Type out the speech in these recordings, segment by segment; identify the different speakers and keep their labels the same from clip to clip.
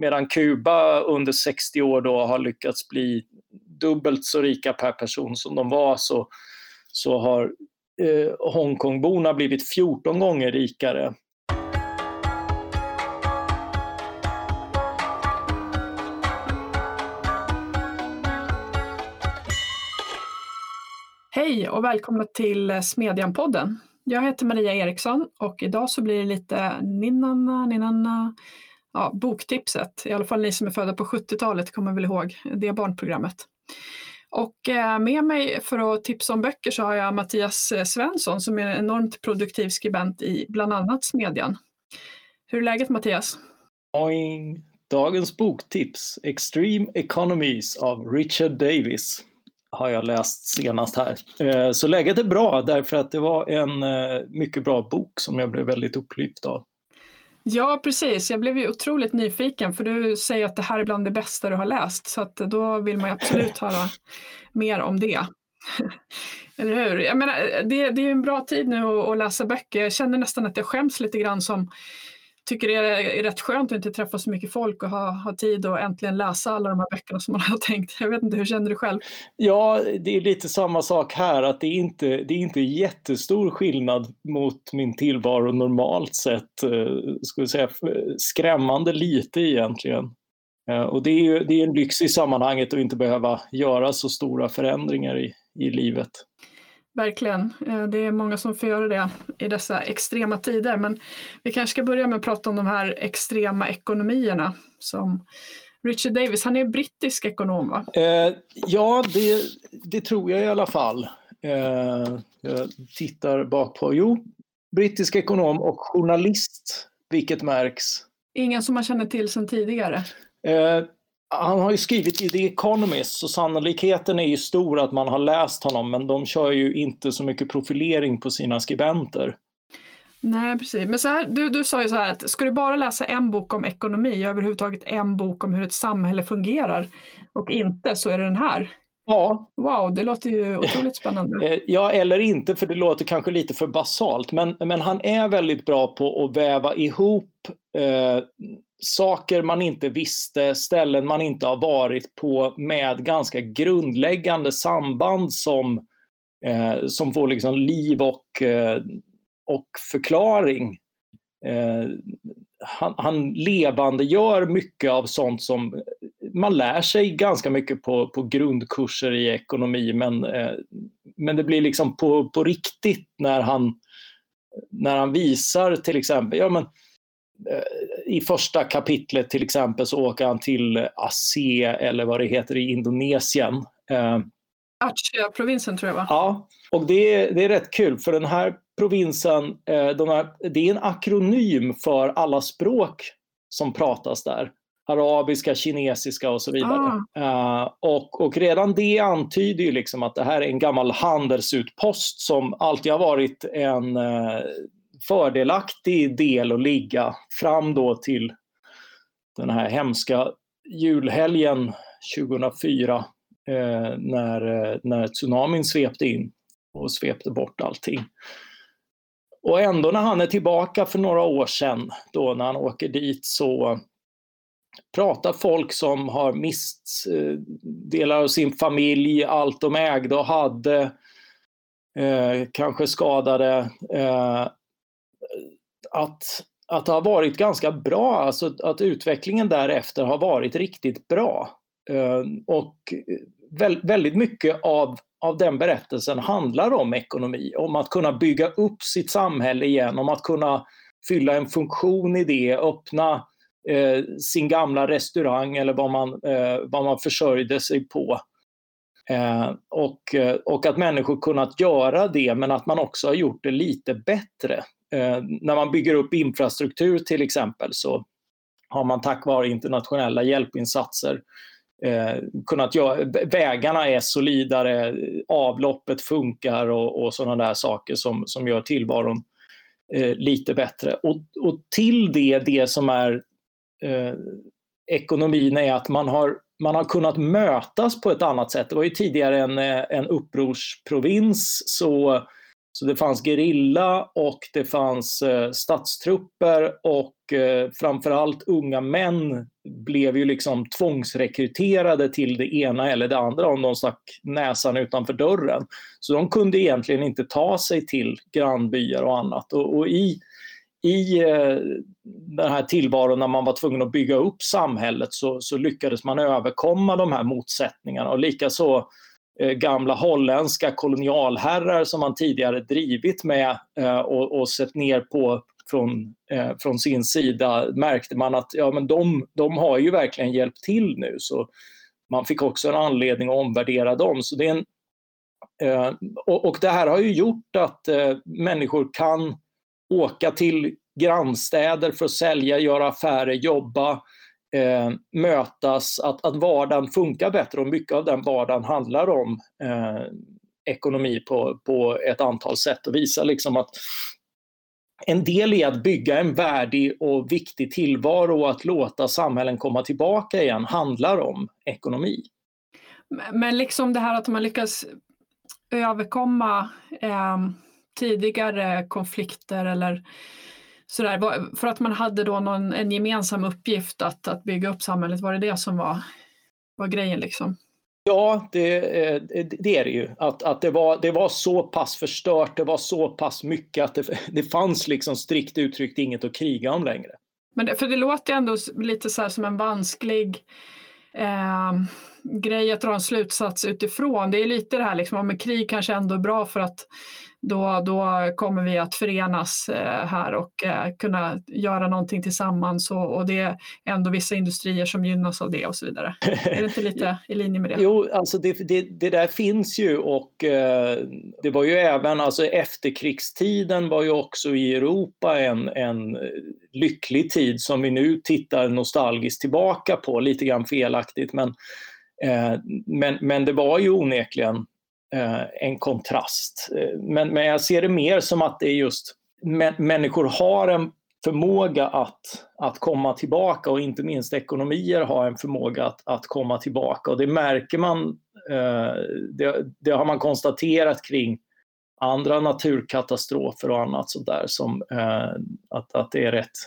Speaker 1: medan Kuba under 60 år då har lyckats bli dubbelt så rika per person som de var så, så har eh, Hongkongborna blivit 14 gånger rikare.
Speaker 2: Hej och välkomna till Smedjan-podden. Jag heter Maria Eriksson och idag så blir det lite ninnanna, ninnanna ja, boktipset. I alla fall ni som är födda på 70-talet kommer väl ihåg det barnprogrammet. Och eh, med mig för att tipsa om böcker så har jag Mattias eh, Svensson som är en enormt produktiv skribent i bland annat Smedjan. Hur är läget Mattias?
Speaker 1: Boing. Dagens boktips Extreme Economies av Richard Davis har jag läst senast här. Eh, så läget är bra därför att det var en mycket bra bok som jag blev väldigt upplyft av.
Speaker 2: Ja, precis. Jag blev ju otroligt nyfiken för du säger att det här är bland det bästa du har läst så att då vill man ju absolut höra mer om det. Eller hur? Jag menar, det, det är en bra tid nu att, att läsa böcker. Jag känner nästan att jag skäms lite grann som tycker det är rätt skönt att inte träffa så mycket folk och ha, ha tid att äntligen läsa alla de här böckerna som man har tänkt. Jag vet inte, hur känner du själv?
Speaker 1: Ja, det är lite samma sak här, att det är inte det är inte jättestor skillnad mot min tillvaro normalt sett. Eh, skulle säga skrämmande lite egentligen. Eh, och det är ju det är en lyx i sammanhanget att inte behöva göra så stora förändringar i, i livet.
Speaker 2: Verkligen. Eh, det är många som får göra det i dessa extrema tider. Men vi kanske ska börja med att prata om de här extrema ekonomierna. Som Richard Davis, han är brittisk ekonom va?
Speaker 1: Eh, ja, det, det, tror jag i alla fall. Eh, jag tittar bak på, jo, brittisk ekonom och journalist, vilket märks.
Speaker 2: Ingen som man känner till sedan tidigare?
Speaker 1: Eh, han har ju skrivit i The Economist så sannolikheten är ju stor att man har läst honom men de kör ju inte så mycket profilering på sina skribenter.
Speaker 2: Nej precis, men så här, du, du sa ju så här att ska du bara läsa en bok om ekonomi, överhuvudtaget en bok om hur ett samhälle fungerar och inte så är det den här.
Speaker 1: Ja.
Speaker 2: Wow, det låter ju otroligt spännande.
Speaker 1: Eh, ja, eller inte för det låter kanske lite för basalt men, men han är väldigt bra på att väva ihop eh, saker man inte visste, ställen man inte har varit på med ganska grundläggande samband som, eh, som får liksom liv och, eh, och förklaring. Eh, han, han levande gör mycket av sånt som man lär sig ganska mycket på, på grundkurser i ekonomi men, eh, men det blir liksom på, på riktigt när han, när han visar till exempel, ja men Eh, i första kapitlet till exempel så åker han till Aceh eller vad det heter i Indonesien.
Speaker 2: Eh, Aceh-provinsen tror jag va?
Speaker 1: Ja, och det är, det är rätt kul för den här provinsen, eh, de här, det är en akronym för alla språk som pratas där. Arabiska, kinesiska och så vidare. Ah. och, och redan det antyder ju liksom att det här är en gammal handelsutpost som alltid har varit en fördelaktig del att ligga fram då till den här hemska julhelgen 2004 eh, när, eh, när tsunamin svepte in och svepte bort allting. Och ändå när han är tillbaka för några år sedan, då när han åker dit, så pratar folk som har mist eh, delar av sin familj, allt de ägde och hade, eh, kanske skadade, eh, att, att det har varit ganska bra, alltså att utvecklingen därefter har varit riktigt bra. Ehm, och eh, väldigt mycket av, av den berättelsen handlar om ekonomi, om att kunna bygga upp sitt samhälle igen, om att kunna fylla en funktion i det, öppna eh, sin gamla restaurang eller vad man, eh, vad man försörjde sig på. Ehm, eh, och, och att människor kunnat göra det men att man också har gjort det lite bättre. Eh, när man bygger upp infrastruktur till exempel så har man tack vare internationella hjälpinsatser eh, kunnat göra, vägarna är solidare, avloppet funkar och, och sådana där saker som, som gör tillvaron eh, lite bättre. Och, och till det, det som är eh, ekonomin är att man har, man har kunnat mötas på ett annat sätt. Det var ju tidigare en, eh, en upprorsprovins så så det fanns gerilla och det fanns eh, statstrupper och eh, framförallt unga män blev ju liksom tvångsrekryterade till det ena eller det andra om de stack näsan utanför dörren. Så de kunde egentligen inte ta sig till grannbyar och annat. Och, och i, i eh, den här tillvaron när man var tvungen att bygga upp samhället så, så lyckades man överkomma de här motsättningarna och likaså Eh, gamla holländska kolonialherrar som man tidigare drivit med eh, och, och sett ner på från, eh, från sin sida märkte man att ja, men de, de har ju verkligen hjälpt till nu. Så man fick också en anledning att omvärdera dem. Så det är en, eh, och, och, det här har ju gjort att eh, människor kan åka till grannstäder för att sälja, göra affärer, jobba, eh, mötas, att, att vardagen funkar bättre och mycket av den vardagen handlar om eh, ekonomi på, på ett antal sätt och visar liksom att en del i att bygga en värdig och viktig tillvaro och att låta samhällen komma tillbaka igen handlar om ekonomi.
Speaker 2: Men liksom det här att man lyckas överkomma eh, tidigare konflikter eller sådär, för att man hade då någon, en gemensam uppgift att, att bygga upp samhället, var det det som var, var grejen liksom?
Speaker 1: Ja, det, eh, det, är det ju. Att, att det, var, det var så pass förstört, det var så pass mycket att det, det fanns liksom strikt uttryckt inget att kriga om längre.
Speaker 2: Men det, för det låter ändå lite så som en vansklig eh, grej att dra en slutsats utifrån. Det är lite det här liksom, att krig kanske ändå är bra för att då, då kommer vi att förenas eh, här och eh, kunna göra någonting tillsammans och, och det är ändå vissa industrier som gynnas av det och så vidare. Är det inte lite i linje med det?
Speaker 1: Jo, alltså det, det, det där finns ju och eh, det var ju även, alltså efterkrigstiden var ju också i Europa en, en lycklig tid som vi nu tittar nostalgiskt tillbaka på, lite grann felaktigt men Eh, men, men det var ju onekligen eh, en kontrast. Eh, men, men jag ser det mer som att det är just människor har en förmåga att, att komma tillbaka och inte minst ekonomier har en förmåga att, att komma tillbaka och det märker man, det, det, har man konstaterat kring andra naturkatastrofer och annat sådär som att, att det är rätt,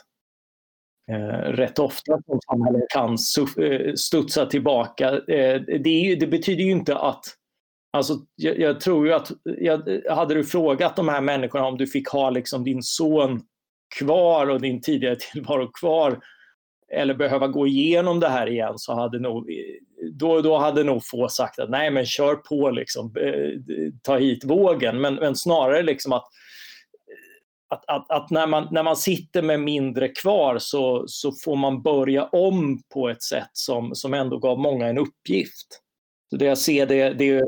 Speaker 1: Eh, rätt ofta som samhället kan eh, studsa tillbaka. Eh, det, det betyder ju inte att Alltså, jag, jag, tror ju att jag, hade du frågat de här människorna om du fick ha liksom din son kvar och din tidigare tillvaro kvar eller behöva gå igenom det här igen så hade nog, då, då hade nog få sagt att nej men kör på liksom, eh, ta hit vågen. Men, men snarare liksom att, att, att, att, när, man, när man sitter med mindre kvar så, så får man börja om på ett sätt som, som ändå gav många en uppgift. Så det jag ser det, det,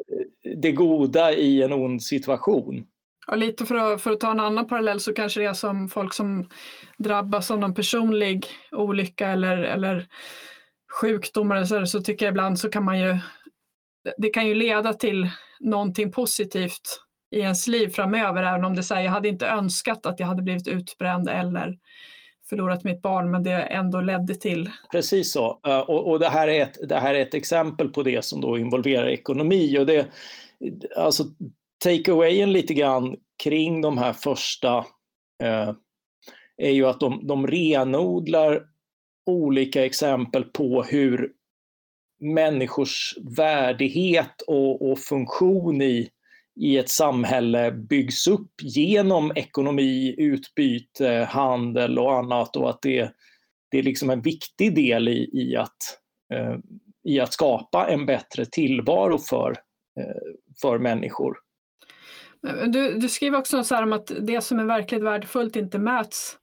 Speaker 1: det goda i en ond situation.
Speaker 2: Ja, lite för att, för att ta en annan parallell så kanske det är som folk som drabbas av någon personlig olycka eller, eller sjukdom eller så, så tycker jag ibland så kan man ju, det kan ju leda till någonting positivt i ens liv framöver, även om det säger jag hade inte önskat att jag hade blivit utbränd eller förlorat mitt barn, men det ändå ledde till.
Speaker 1: Precis så. Eh, och, och det, här är ett, det här är ett exempel på det som då involverar ekonomi. Och det, alltså, take-awayen lite grann kring de här första eh, är ju att de, de renodlar olika exempel på hur människors värdighet och, och funktion i i ett samhälle byggs upp genom ekonomi, utbyte, handel och annat och att det, det är liksom en viktig del i, i, att, eh, i att skapa en bättre tillvaro för, eh, för människor.
Speaker 2: Du, du skriver också så om att det som är verkligt värdefullt inte mäts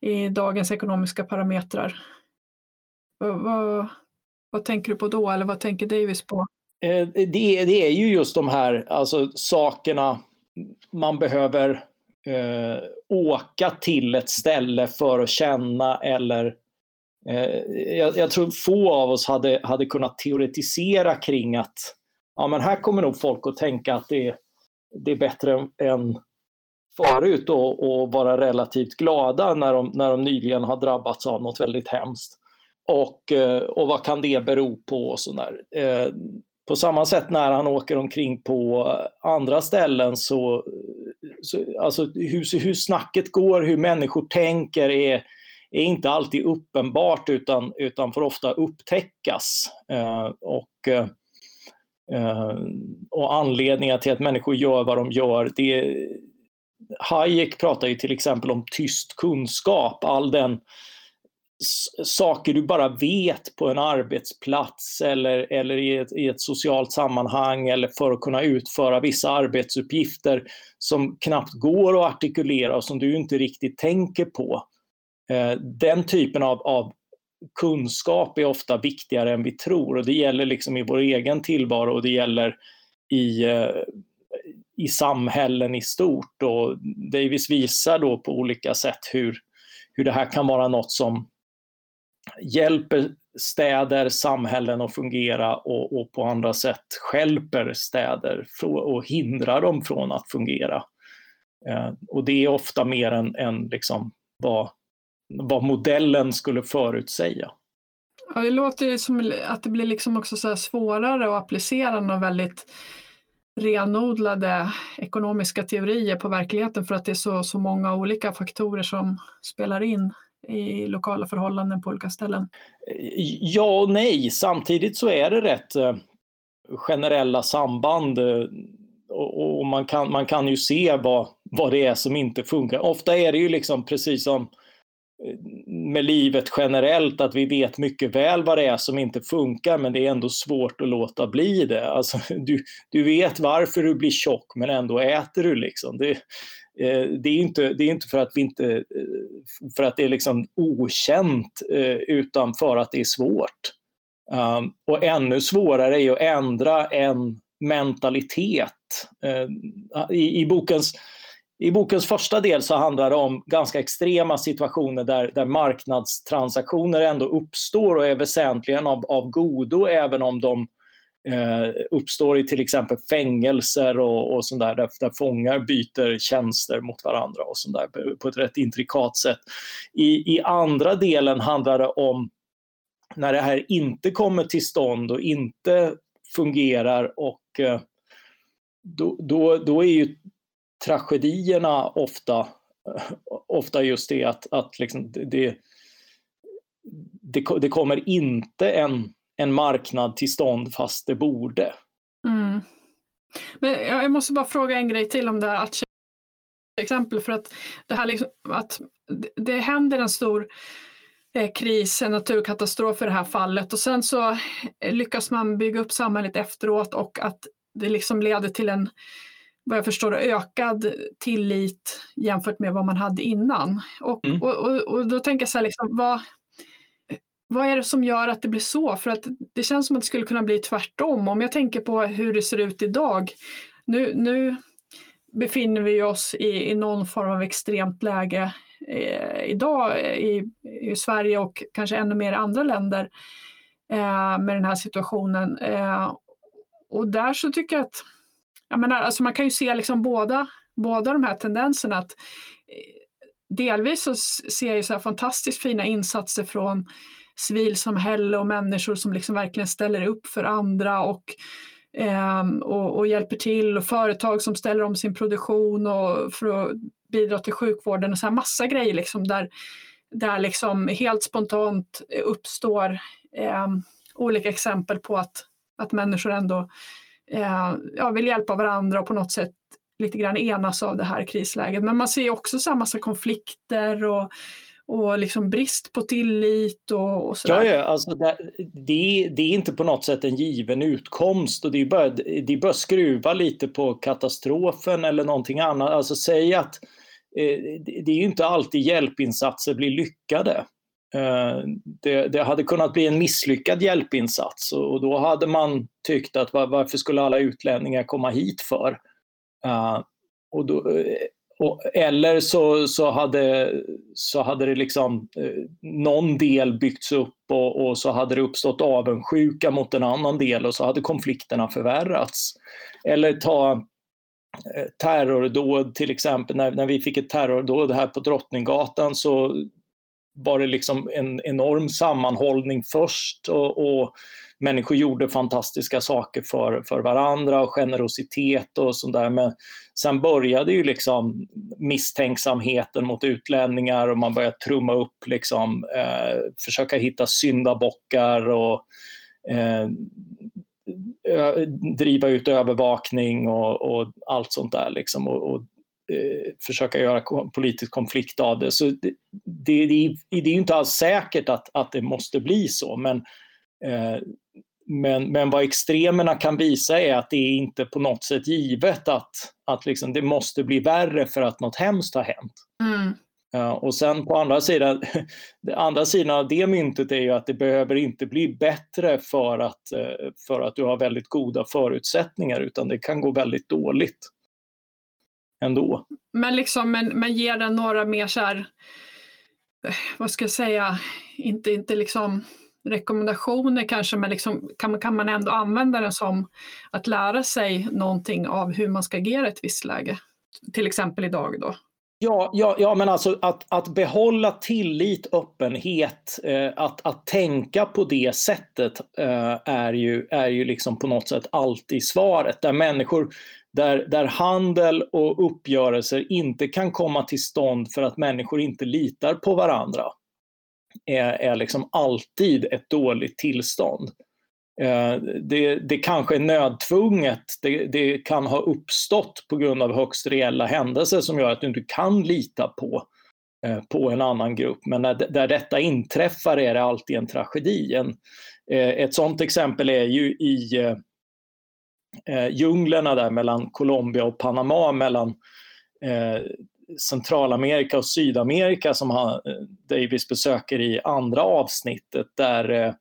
Speaker 2: i dagens ekonomiska parametrar. Vad, vad, vad tänker du på då, eller vad tänker Davis på?
Speaker 1: Eh, det, det, är ju just de här alltså, sakerna man behöver eh, åka till ett ställe för att känna eller eh, jag, jag, tror få av oss hade, hade kunnat teoretisera kring att ja, men här kommer nog folk att tänka att det, det är bättre än förut och, och vara relativt glada när de, när de nyligen har drabbats av något väldigt hemskt. Och, eh, och vad kan det bero på och sådär. Eh, på samma sätt när han åker omkring på andra ställen så, så alltså hur, hur snacket går, hur människor tänker är, är inte alltid uppenbart utan, utan får ofta upptäckas. Eh, och, eh, och anledningar till att människor gör vad de gör, det, Hayek pratar ju till exempel om tyst kunskap, all den saker du bara vet på en arbetsplats eller, eller i, ett, i ett socialt sammanhang eller för att kunna utföra vissa arbetsuppgifter som knappt går att artikulera och som du inte riktigt tänker på. Eh, den typen av, av kunskap är ofta viktigare än vi tror och det gäller liksom i vår egen tillvaro och det gäller i, eh, i samhällen i stort. Och Davis visar då på olika sätt hur, hur det här kan vara något som hjälper städer, samhällen att fungera och, och på andra sätt skälper städer och hindrar dem från att fungera. Eh, och det är ofta mer än, än liksom vad, vad modellen skulle förutsäga.
Speaker 2: Ja, det låter som att det blir liksom också så svårare att applicera några väldigt renodlade ekonomiska teorier på verkligheten för att det är så, så många olika faktorer som spelar in i lokala förhållanden på olika ställen?
Speaker 1: Eh, ja och nej. Samtidigt så är det rätt eh, generella samband eh, och, man, kan, man kan ju se vad, vad det är som inte funkar. Ofta är det ju liksom precis som eh, med livet generellt att vi vet mycket väl vad det är som inte funkar men det är ändå svårt att låta bli det. Alltså, du, du vet varför du blir tjock men ändå äter du. Liksom. Det, Eh, det, är inte, det är inte för att, vi inte, eh, för att det är liksom okänt eh, utan för att det är svårt. Um, och ännu svårare är att ändra en mentalitet. Eh, I, i, bokens, i bokens första del så handlar det om ganska extrema situationer där, där marknadstransaktioner ändå uppstår och är väsentligen av, av godo även om de eh, uppstår i till exempel fängelser och, och sånt där, där, där fångar byter tjänster mot varandra och sånt där på ett rätt intrikat sätt. I, I andra delen handlar det om när det här inte kommer till stånd och inte fungerar och eh, då, då, då är ju tragedierna ofta, ofta just det att, att liksom det, det, det kommer inte en en marknad till stånd fast det borde.
Speaker 2: Mm. Men jag måste bara fråga en grej till om det här exempel för att det här liksom, att det händer en stor eh, kris, en naturkatastrof i det här fallet och sen så eh, lyckas man bygga upp samhället efteråt och att det liksom leder till en vad jag förstår ökad tillit jämfört med vad man hade innan. Och, mm. och, och, och, då tänker jag så här, liksom, vad, vad är det som gör att det blir så? För att det känns som att det skulle kunna bli tvärtom. Om jag tänker på hur det ser ut idag. Nu, nu befinner vi oss i, i någon form av extremt läge eh, idag i, i, Sverige och kanske ännu mer i andra länder eh, med den här situationen. Eh, och där så tycker jag att jag menar, alltså man kan ju se liksom båda, båda de här tendenserna. att eh, Delvis så ser jag så här fantastiskt fina insatser från civilsamhälle och människor som liksom verkligen ställer upp för andra och, eh, och, och, hjälper till och företag som ställer om sin produktion och för att bidra till sjukvården och så här massa grejer liksom där, där liksom helt spontant eh, uppstår eh, olika exempel på att, att människor ändå eh, ja, vill hjälpa varandra och på något sätt lite grann enas av det här krisläget. Men man ser också så massa konflikter och och liksom brist på tillit och, och.
Speaker 1: Ja, ja alltså det, det, det, är inte på något sätt en given utkomst och det är bara, det är bara skruva lite på katastrofen eller någonting annat. Alltså säg att eh, det är ju inte alltid hjälpinsatser blir lyckade. Eh, det, det, hade kunnat bli en misslyckad hjälpinsats och, då hade man tyckt att var, varför skulle alla utlänningar komma hit för? Uh, och då, eh, och, eller så, så, hade, så hade det liksom eh, någon del byggts upp och, och, så hade det uppstått avundsjuka mot en annan del och så hade konflikterna förvärrats. Eller ta eh, terrordåd till exempel, när, när vi fick ett terrordåd här på Drottninggatan så var det liksom en enorm sammanhållning först och, och människor gjorde fantastiska saker för, för varandra och generositet och sådär. Men sen började ju liksom misstänksamheten mot utlänningar och man började trumma upp, liksom, eh, försöka hitta syndabockar och eh, driva ut övervakning och, och, allt sånt där. Liksom, och, och eh, försöka göra politisk konflikt av det. Så det, det, det, det är inte alls säkert att, att det måste bli så, men eh, men, men vad extremerna kan visa är att det är inte på något sätt givet att, att liksom det måste bli värre för att något hemskt har hänt. Mm. Uh, och sen på andra sidan, andra sidan av det myntet är ju att det behöver inte bli bättre för att, uh, för att du har väldigt goda förutsättningar utan det kan gå väldigt dåligt ändå.
Speaker 2: Men, liksom, men, men ger den några mer så här, vad ska jag säga, inte, inte liksom rekommendationer kanske, men liksom, kan, kan man ändå använda den som att lära sig någonting av hur man ska agera i ett visst läge? Till exempel idag då.
Speaker 1: Ja, ja, ja men alltså att, att behålla tillit, öppenhet, eh, att, att tänka på det sättet eh, är, ju, är ju liksom på något sätt alltid svaret. Där människor, där, där handel och uppgörelser inte kan komma till stånd för att människor inte litar på varandra är, är liksom alltid ett dåligt tillstånd. Eh, det, det kanske är nödtvunget, det, det, kan ha uppstått på grund av högst reella händelser som gör att du inte kan lita på, eh, på en annan grupp. Men när, där detta inträffar är det alltid en tragedi. En, eh, ett sådant exempel är ju i eh, Eh, djunglerna där mellan Colombia och Panama, mellan eh, Centralamerika och Sydamerika som han, eh, Davis besöker i andra avsnittet där, eh,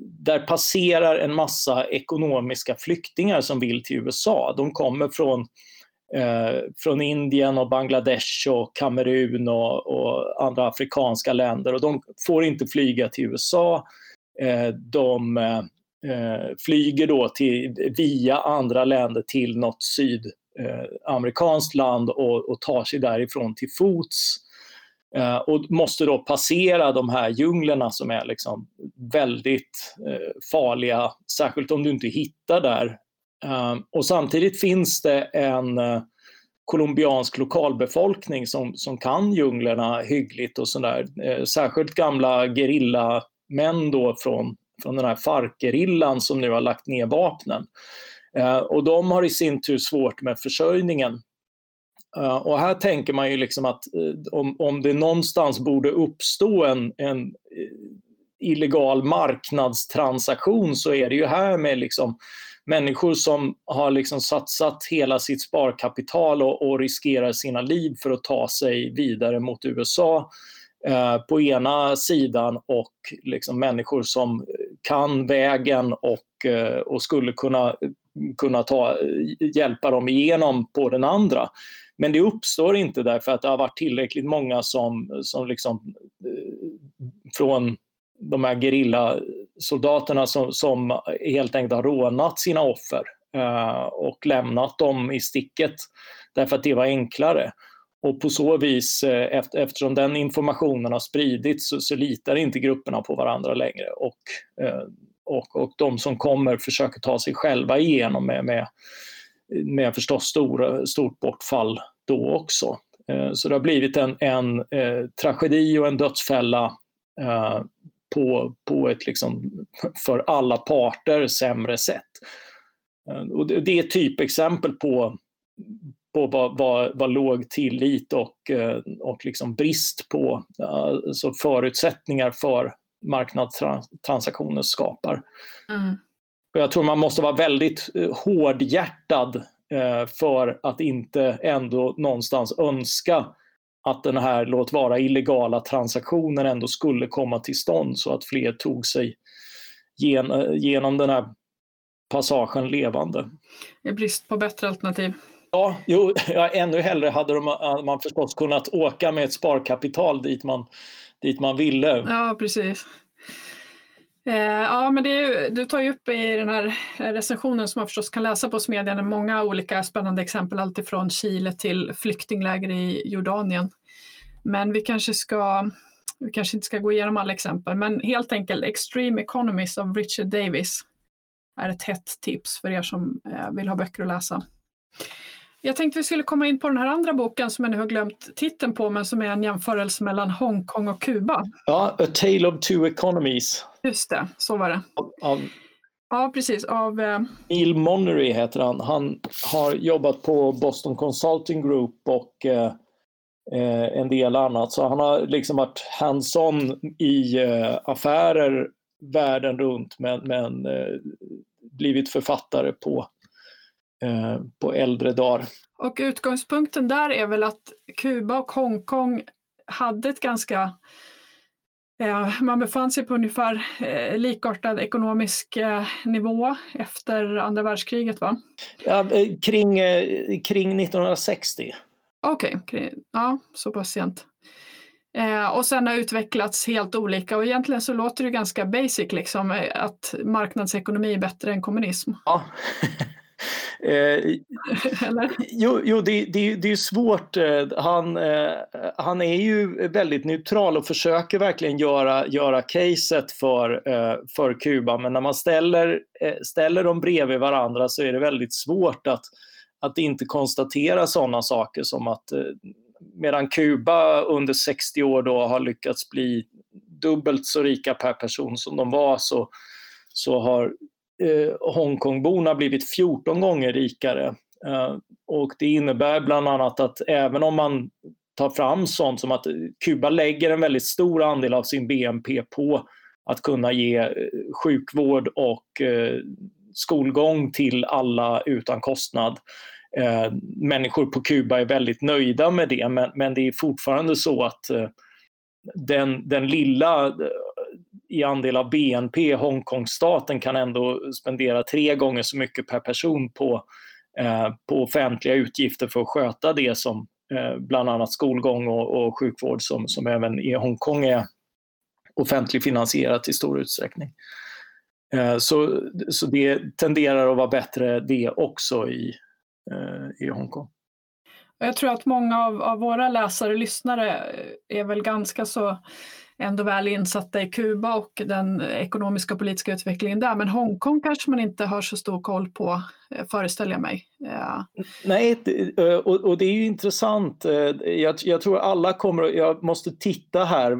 Speaker 1: där passerar en massa ekonomiska flyktingar som vill till USA. De kommer från, eh, från Indien och Bangladesh och Kamerun och, och, andra afrikanska länder och de får inte flyga till USA. Eh, de eh, Eh, flyger då till, via andra länder till något sydamerikanskt eh, land och, och tar sig därifrån till fots. Eh, och måste då passera de här djunglerna som är liksom väldigt eh, farliga, särskilt om du inte hittar där. Eh, och samtidigt finns det en eh, colombiansk lokalbefolkning som, som kan djunglerna hyggligt och sådär. Eh, särskilt gamla gerillamän då från, från den här farkerillan som nu har lagt ner vapnen. Eh, och de har i sin tur svårt med försörjningen. Eh, och här tänker man ju liksom att eh, om, om det någonstans borde uppstå en, en eh, illegal marknadstransaktion så är det ju här med liksom människor som har liksom satsat hela sitt sparkapital och, och riskerar sina liv för att ta sig vidare mot USA eh, på ena sidan och liksom människor som kan vägen och, eh, och skulle kunna kunna ta, hjälpa dem igenom på den andra. Men det uppstår inte därför att det har varit tillräckligt många som, som liksom, eh, från de här gerillasoldaterna som, som helt enkelt har rånat sina offer eh, och lämnat dem i sticket därför att det var enklare. Och på så vis, eh, eftersom den informationen har spridits, så, så, litar inte grupperna på varandra längre. Och eh, och, och de som kommer försöker ta sig själva igenom med, med, med förstås stor, stort bortfall då också. Eh, så det har blivit en, en eh, tragedi och en dödsfälla eh, på, på ett liksom för alla parter sämre sätt. Och det, det är ett typexempel på, på vad, vad, vad låg tillit och, eh, och liksom brist på alltså förutsättningar för marknadstransaktioner skapar. Mm. Jag tror man måste vara väldigt eh, hårdhjärtad för att inte ändå någonstans önska att den här, låt vara illegala transaktionen ändå skulle komma till stånd så att fler tog sig gen, genom den här passagen levande.
Speaker 2: I brist på bättre alternativ.
Speaker 1: Ja, jo, ja, ännu hellre hade eh, man förstås kunnat åka med ett sparkapital dit man dit man ville.
Speaker 2: Ja, precis. Eh, ja, men det är, du tar ju upp i den här recensionen som man förstås kan läsa på Smedjan många olika spännande exempel, alltifrån Chile till flyktingläger i Jordanien. Men vi kanske ska vi kanske inte ska gå igenom alla exempel, men helt enkelt Extreme Economies av Richard Davis är ett hett tips för er som eh, vill ha böcker att läsa. Jag tänkte vi skulle komma in på den här andra boken som jag nu har glömt titeln på, men som är en jämförelse mellan Hongkong och Kuba.
Speaker 1: Ja, A Tale of Two Economies.
Speaker 2: Just det, så var det.
Speaker 1: Av
Speaker 2: Ja, precis. Av, eh...
Speaker 1: Neil Monnery heter han. Han har jobbat på Boston Consulting Group och eh, eh, en del annat. Så han har liksom varit hands-on i eh, affärer världen runt men, men eh, blivit författare på, på äldre dagar.
Speaker 2: Och utgångspunkten där är väl att Kuba och Hongkong hade ett ganska man befann sig på ungefär eh, likartad ekonomisk eh, nivå efter andra världskriget va?
Speaker 1: Ja, eh, kring, kring 1960.
Speaker 2: Okej, okay. ja så pass sent. och sen har utvecklats helt olika och egentligen så låter det ganska basic liksom att marknadsekonomi är bättre än kommunism.
Speaker 1: Ja. Eh, jo, jo det, det, det är svårt. Eh, han, eh, han är ju väldigt neutral och försöker verkligen göra, göra caset för, eh, för Kuba. Men när man ställer, eh, ställer dem bredvid varandra så är det väldigt svårt att, att inte konstatera sådana saker som att eh, medan Kuba under 60 år då har lyckats bli dubbelt så rika per person som de var så, så har Eh, Hongkongborna blivit 14 gånger rikare. Eh, och det innebär bland annat att även om man tar fram sånt som att Kuba lägger en väldigt stor andel av sin BNP på att kunna ge eh, sjukvård och eh, skolgång till alla utan kostnad. Eh, människor på Kuba är väldigt nöjda med det men, men det är fortfarande så att eh, den, den lilla i andel av BNP, Hongkongstaten kan ändå spendera tre gånger så mycket per person på, eh, på offentliga utgifter för att sköta det som eh, bland annat skolgång och, och sjukvård som, som även i Hongkong är offentligfinansierat i stor utsträckning. Eh, så, så det tenderar att vara bättre det också i, eh, i Hongkong.
Speaker 2: Jag tror att många av, av våra läsare och lyssnare eh, är väl ganska så ändå väl insatta i Kuba och den ekonomiska och politiska utvecklingen där. Men Hongkong kanske man inte har så stor koll på, eh, föreställer jag mig. Ja.
Speaker 1: Nej, eh, och, det är ju intressant. Jag, tror alla kommer, jag måste titta här.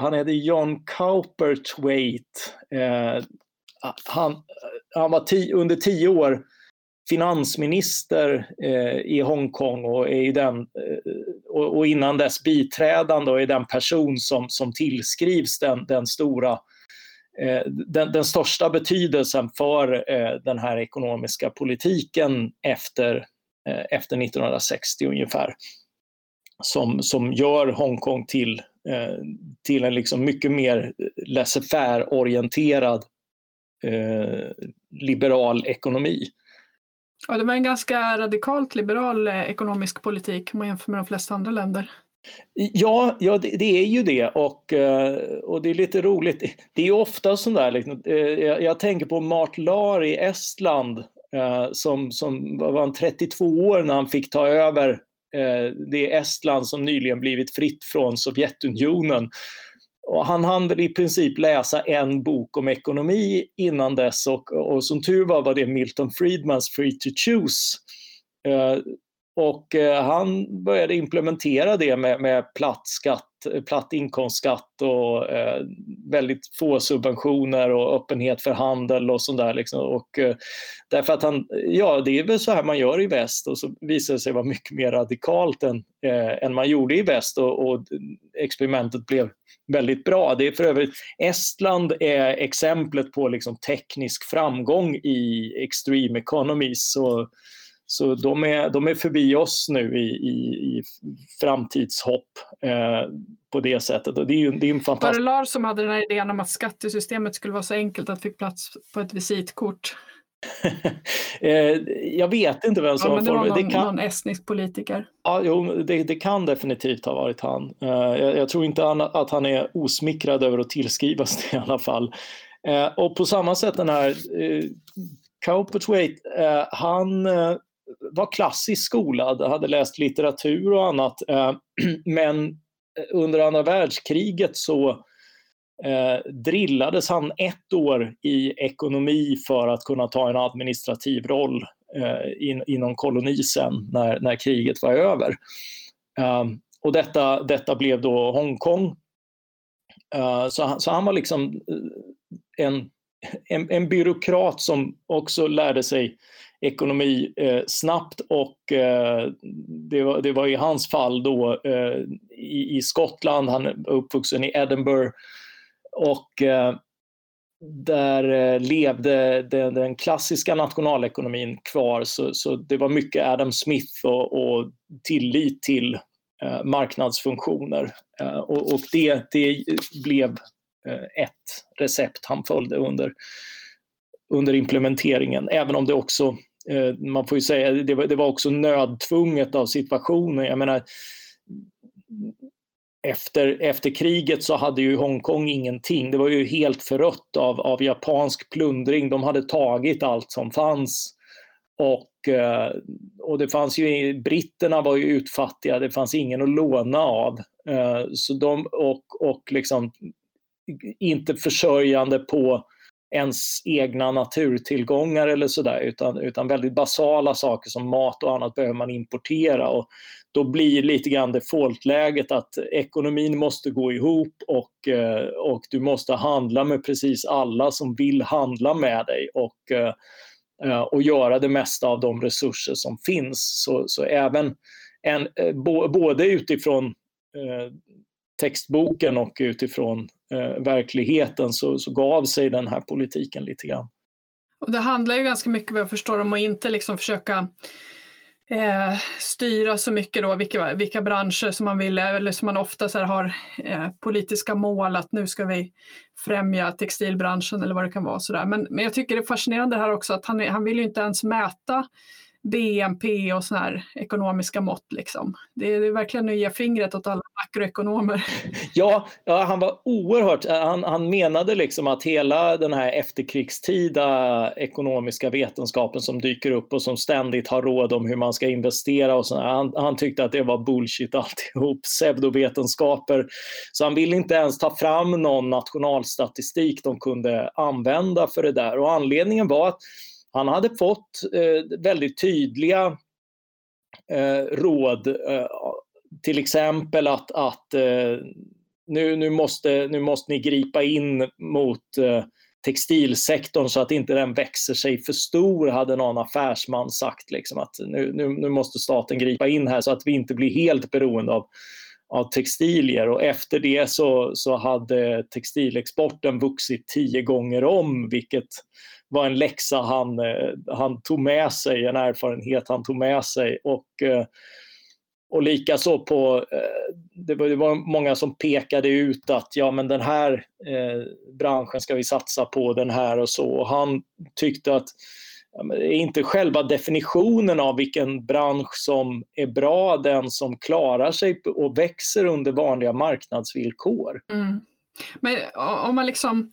Speaker 1: Han heter John Cowperthwaite. Han, han var tio, under tio år finansminister eh, i Hongkong och, är den, eh, och, och, innan dess biträdande och är den person som, som tillskrivs den, den stora eh, den, den, största betydelsen för eh, den här ekonomiska politiken efter, eh, efter 1960 ungefär. Som, som gör Hongkong till, eh, till en liksom mycket mer laissez-faire-orienterad liberal ekonomi.
Speaker 2: Ja, det var en ganska radikalt liberal eh, ekonomisk politik om man jämför med de flesta andra länder.
Speaker 1: Ja, ja det, det, är ju det och, eh, och det är lite roligt. Det är ofta sådär, liksom, eh, jag, jag tänker på Mart Laar i Estland som, som var 32 år när han fick ta över det Estland som nyligen blivit fritt från Sovjetunionen. Och han hann väl i princip läsa en bok om ekonomi innan dess och, och som tur var var det Milton Friedmans Free to Choose. Eh, och eh, han började implementera det med, med platt, skatt, platt inkomstskatt och eh, väldigt få subventioner och öppenhet för handel och sånt där. Liksom. Och, eh, därför att han, ja det är väl så här man gör i väst och så visade det sig vara mycket mer radikalt än, eh, än man gjorde i väst och, och, experimentet blev väldigt bra. Det är för övrigt, Estland är exemplet på liksom teknisk framgång i extreme economies. Så, så de är, de är förbi oss nu i, i, i framtidshopp eh, på det sättet. Och det är ju, det är en fantastisk...
Speaker 2: Var det Lars som hade den här idén om att skattesystemet skulle vara så enkelt att det fick plats på ett visitkort?
Speaker 1: eh, jag vet inte vem som
Speaker 2: ja, men det var någon, det kan... någon estnisk politiker.
Speaker 1: Ja, jo, det, det, kan definitivt ha varit han. Eh, jag, jag, tror inte att han är osmickrad över att tillskrivas det i alla fall. Eh, och på samma sätt den här Cowperthwaite, han var klassiskt skolad, hade läst litteratur och annat, eh, men eh, under andra världskriget så eh, drillades han ett år i ekonomi för att kunna ta en administrativ roll inom koloni sen när, när kriget var över. Ehm, och detta, detta blev då Hongkong. Så, han, så han var liksom en, en, en byråkrat som också lärde sig ekonomi eh, snabbt och eh, det, var, det var i hans fall då eh, i, i, Skottland, han är uppvuxen i Edinburgh och eh, där eh, levde den, den, klassiska nationalekonomin kvar. Så, så, det var mycket Adam Smith och, och tillit till eh, marknadsfunktioner. Eh, och, och det, det blev Eh, ett recept han följde under, under implementeringen, även om det också eh, man får ju säga, det var, det var också nödtvunget av situationen. Jag menar, efter, efter kriget så hade ju Hongkong ingenting. Det var ju helt förött av, av japansk plundring. De hade tagit allt som fanns. Och, eh, och det fanns ju, britterna var ju utfattiga, det fanns ingen att låna av. Så de, och, och liksom inte försörjande på ens egna naturtillgångar eller sådär utan, utan väldigt basala saker som mat och annat behöver man importera och då blir lite grann defaultläget att ekonomin måste gå ihop och, eh, och du måste handla med precis alla som vill handla med dig och, eh, eh, och göra det mesta av de resurser som finns. Så, så även en, både utifrån textboken och utifrån Eh, verkligheten så, så gav sig den här politiken lite grann.
Speaker 2: Och det handlar ju ganska mycket vad jag förstår om att inte liksom försöka eh, styra så mycket då vilka, vilka branscher som man vill, eller som man ofta så har eh, politiska mål att nu ska vi främja textilbranschen eller vad det kan vara. Så där. Men, men jag tycker det är fascinerande här också att han, han vill ju inte ens mäta BNP och sådana här ekonomiska mått. Liksom. Det, är, verkligen att ge fingret åt alla makroekonomer.
Speaker 1: Ja, ja han var oerhört, han, han menade liksom att hela den här efterkrigstida ekonomiska vetenskapen som dyker upp och som ständigt har råd om hur man ska investera och sådär, han, han tyckte att det var bullshit alltihop, pseudovetenskaper. Så han ville inte ens ta fram någon nationalstatistik de kunde använda för det där och anledningen var att han hade fått eh, väldigt tydliga eh, råd, eh, till exempel att, att eh, nu, nu, måste, nu måste ni gripa in mot eh, textilsektorn så att inte den växer sig för stor, hade någon affärsman sagt. Liksom, att nu, nu, nu måste staten gripa in här så att vi inte blir helt beroende av, av textilier och efter det så, så hade textilexporten vuxit tio gånger om vilket var en läxa han, eh, han tog med sig, en erfarenhet han tog med sig. Och, eh, och likaså på, eh, det var, det var många som pekade ut att ja men den här eh, branschen ska vi satsa på, den här och så. Och han tyckte att inte själva definitionen av vilken bransch som är bra, den som klarar sig och växer under vanliga marknadsvillkor. Mm.
Speaker 2: Men om man liksom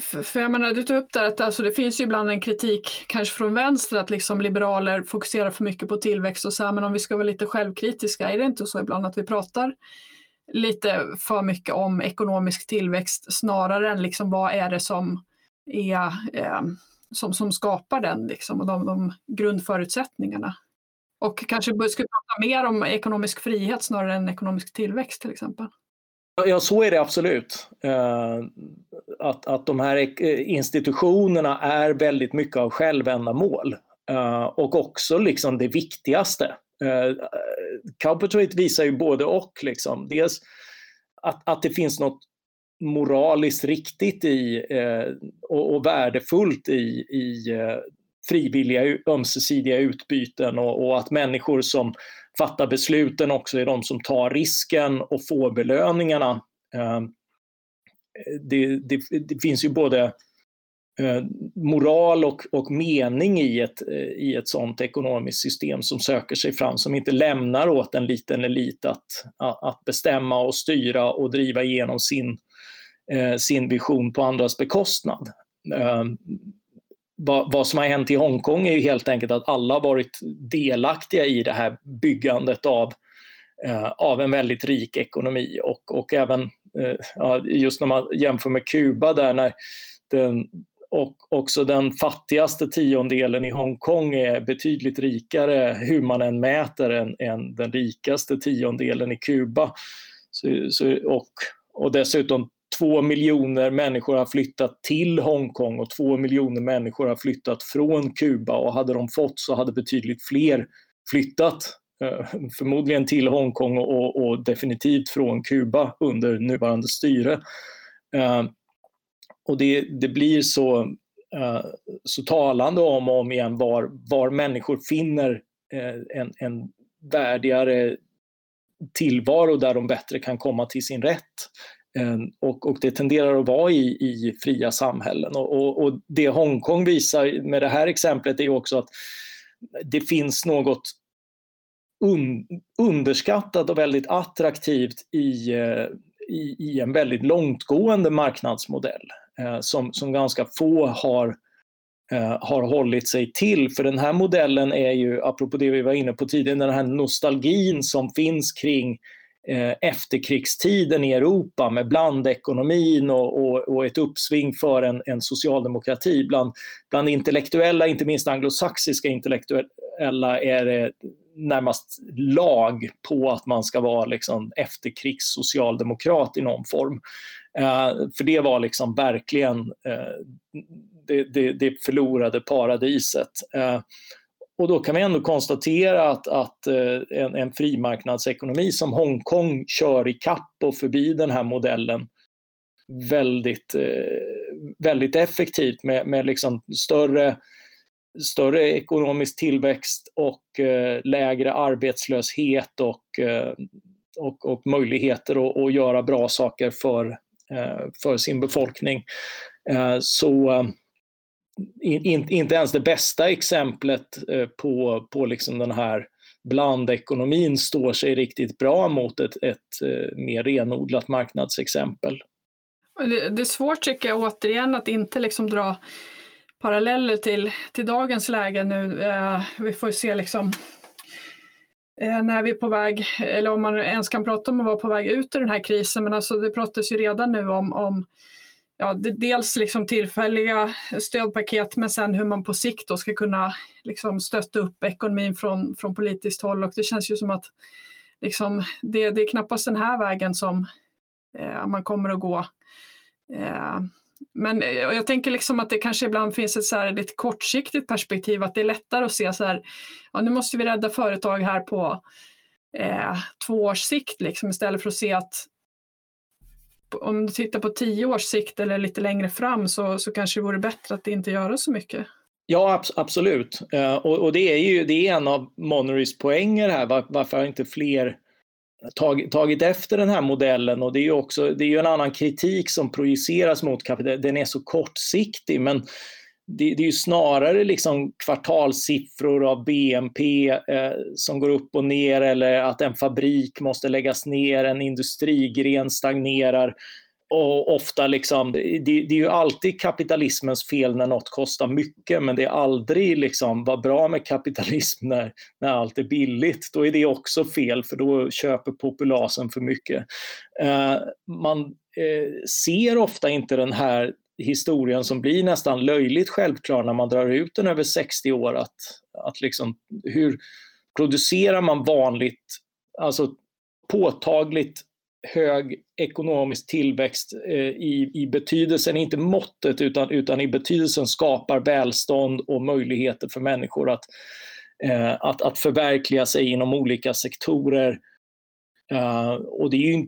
Speaker 2: för, jag menar, du tog upp där att alltså, det finns ju ibland en kritik, kanske från vänster, att liksom liberaler fokuserar för mycket på tillväxt och så här, men om vi ska vara lite självkritiska, är det inte så ibland att vi pratar lite för mycket om ekonomisk tillväxt snarare än liksom vad är det som är eh, som, som skapar den liksom, och de, de grundförutsättningarna. Och kanske skulle prata mer om ekonomisk frihet snarare än ekonomisk tillväxt till exempel.
Speaker 1: Ja, så är det absolut. Eh, att, att de här eh, institutionerna är väldigt mycket av självändamål. Eh, och också liksom det viktigaste. Cowpertweight visar ju både och. Liksom. Dels att, att det finns något moraliskt riktigt i eh, och, och värdefullt i, i eh, frivilliga ömsesidiga utbyten och, och, att människor som fattar besluten också är de som tar risken och får belöningarna. Eh, det, det, det finns ju både eh, moral och, och mening i ett, i ett sådant ekonomiskt system som söker sig fram, som inte lämnar åt en liten elit att, att bestämma och styra och driva igenom sin, eh, Eh, sin vision på andras bekostnad ehm, vad, vad, som har hänt i Hongkong är ju helt enkelt att alla har varit delaktiga i det här byggandet av eh, av en väldigt rik ekonomi och, och även eh, ja, just när man jämför med Kuba där när den, och också den fattigaste tiondelen i Hongkong är betydligt rikare hur man än mäter än, än den rikaste tiondelen i Kuba. Så, så, och, och dessutom två miljoner människor har flyttat till Hongkong och två miljoner människor har flyttat från Kuba och hade de fått så hade betydligt fler flyttat. Eh, förmodligen till Hongkong och, och definitivt från Kuba under nuvarande styre. Eh, och det, det blir så, eh, så talande om och om igen var, var människor finner en, en värdigare tillvaro där de bättre kan komma till sin rätt. Ehm, och, och det tenderar att vara i, i fria samhällen. Och, och, och det Hongkong visar med det här exemplet är också att det finns något un, underskattat och väldigt attraktivt i, eh, i, i en väldigt långtgående marknadsmodell eh, som, som ganska få har, eh, har hållit sig till. För den här modellen är ju, apropå det vi var inne på tidigare, den här nostalgin som finns kring eh, Eh, efterkrigstiden i Europa med blandekonomin och, och, och, ett uppsving för en, en socialdemokrati. Bland, bland intellektuella, inte minst anglosaxiska intellektuella, är det närmast lag på att man ska vara liksom efterkrigssocialdemokrat i någon form. Eh, för det var liksom verkligen eh, det, det, det, förlorade paradiset. Eh, och då kan vi ändå konstatera att, att eh, en, en frimarknadsekonomi som Hongkong kör i kapp och förbi den här modellen väldigt, eh, väldigt effektivt med, med liksom större större ekonomisk tillväxt och eh, lägre arbetslöshet och, och, och möjligheter att, att, göra bra saker för, för sin befolkning. Så in, inte ens det bästa exemplet eh, på, på liksom den här blandekonomin står sig riktigt bra mot ett, ett eh, mer renodlat marknadsexempel.
Speaker 2: Det är svårt tycker jag återigen att inte liksom dra paralleller till, till dagens läge nu. Eh, vi får se liksom eh, när vi är på väg, eller om man ens kan prata om att vara på väg ut ur den här krisen, men alltså det pratas ju redan nu om, om ja, dels liksom tillfälliga stödpaket men sen hur man på sikt då ska kunna liksom stötta upp ekonomin från, från politiskt håll och det känns ju som att liksom, det, det är knappast den här vägen som eh, man kommer att gå. Eh, men jag tänker liksom att det kanske ibland finns ett så här lite kortsiktigt perspektiv, att det är lättare att se så här, ja, nu måste vi rädda företag här på eh, två års sikt liksom, istället för att se att om du tittar på tio års sikt eller lite längre fram så, så kanske det vore bättre att inte göra så mycket.
Speaker 1: Ja, absolut. Uh, och, och, det är ju det är en av Monerys poänger här, var, varför inte fler tag, tagit efter den här modellen och det är ju också det är ju en annan kritik som projiceras mot kapital. Den är så kortsiktig men det, det är ju snarare liksom kvartalssiffror av BNP eh, som går upp och ner eller att en fabrik måste läggas ner, en industrigren stagnerar och ofta liksom, det, det, är ju alltid kapitalismens fel när något kostar mycket men det är aldrig liksom vad bra med kapitalism när, när allt är billigt. Då är det också fel för då köper populasen för mycket. Eh, man eh, ser ofta inte den här historien som blir nästan löjligt självklar när man drar ut den över 60 år. Att, att liksom, hur producerar man vanligt, alltså påtagligt hög ekonomisk tillväxt eh, i, i betydelsen, inte måttet, utan, utan i betydelsen skapar välstånd och möjligheter för människor att, eh, att, att förverkliga sig inom olika sektorer. Eh, och det är ju,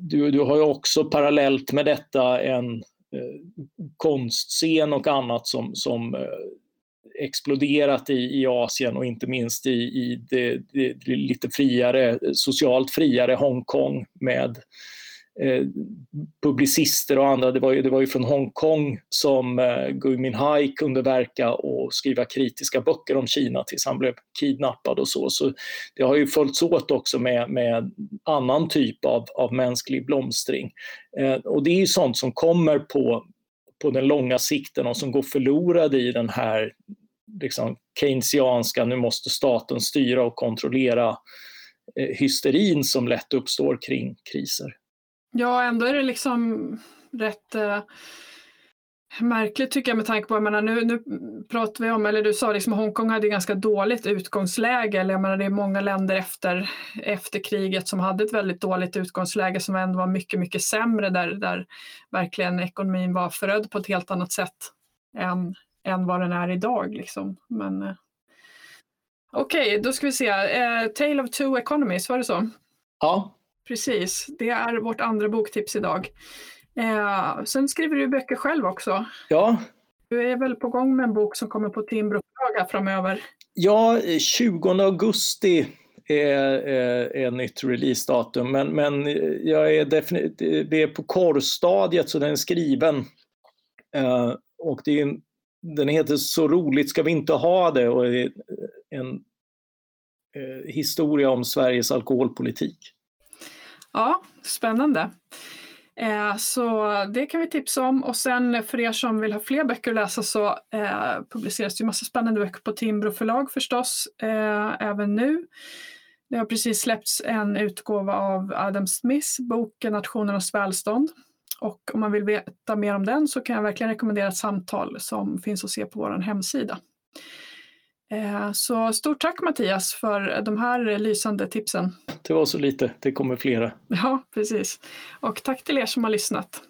Speaker 1: du, du har ju också parallellt med detta en konstscen och annat som, som eh, exploderat i, i Asien och inte minst i, i det, det, det lite friare, socialt friare Hongkong med eh, Eh, publicister och andra. Det var, ju, det var ju från Hongkong som eh, Gui Minhai kunde verka och skriva kritiska böcker om Kina tills han blev kidnappad och så. Så det har ju följts åt också med, med annan typ av, av mänsklig blomstring. Eh, och det är ju sånt som kommer på på den långa sikten och som går förlorade i den här liksom, keynesianska, nu måste staten styra och kontrollera eh, hysterin som lätt uppstår kring kriser.
Speaker 2: Ja, ändå är det liksom rätt eh, märkligt tycker jag med tanke på, jag menar, nu, nu pratar vi om, eller du sa liksom Hongkong hade ganska dåligt utgångsläge, eller jag menar det är många länder efter, efter kriget som hade ett väldigt dåligt utgångsläge som ändå var mycket, mycket sämre där, där verkligen ekonomin var förödd på ett helt annat sätt än, än vad den är idag. Liksom. Men eh, Okej, okay, då ska vi se. Eh, Tale of two economies, var det så?
Speaker 1: Ja.
Speaker 2: Precis, det är vårt andra boktips idag. Eh, sen skriver du böcker själv också.
Speaker 1: Ja.
Speaker 2: Du är väl på gång med en bok som kommer på Timbro framöver?
Speaker 1: Ja, 20 augusti är, är, är nytt releasedatum, men, men jag är definitivt, det är på korrstadiet så den är skriven. Eh, och det är, den heter Så roligt ska vi inte ha det och är en eh, historia om Sveriges alkoholpolitik.
Speaker 2: Ja, spännande. Eh, så det kan vi tipsa om och sen för er som vill ha fler böcker att läsa så eh, publiceras det ju massa spännande böcker på Timbro förlag förstås eh, även nu. Det har precis släppts en utgåva av Adam Smiths bok Nationernas välstånd. Och om man vill veta mer om den så kan jag verkligen rekommendera ett samtal som finns att se på vår hemsida. Eh, så stort tack Mattias för de här lysande tipsen.
Speaker 1: Det var så lite, det kommer flera.
Speaker 2: Ja, precis. Och tack till er som har lyssnat.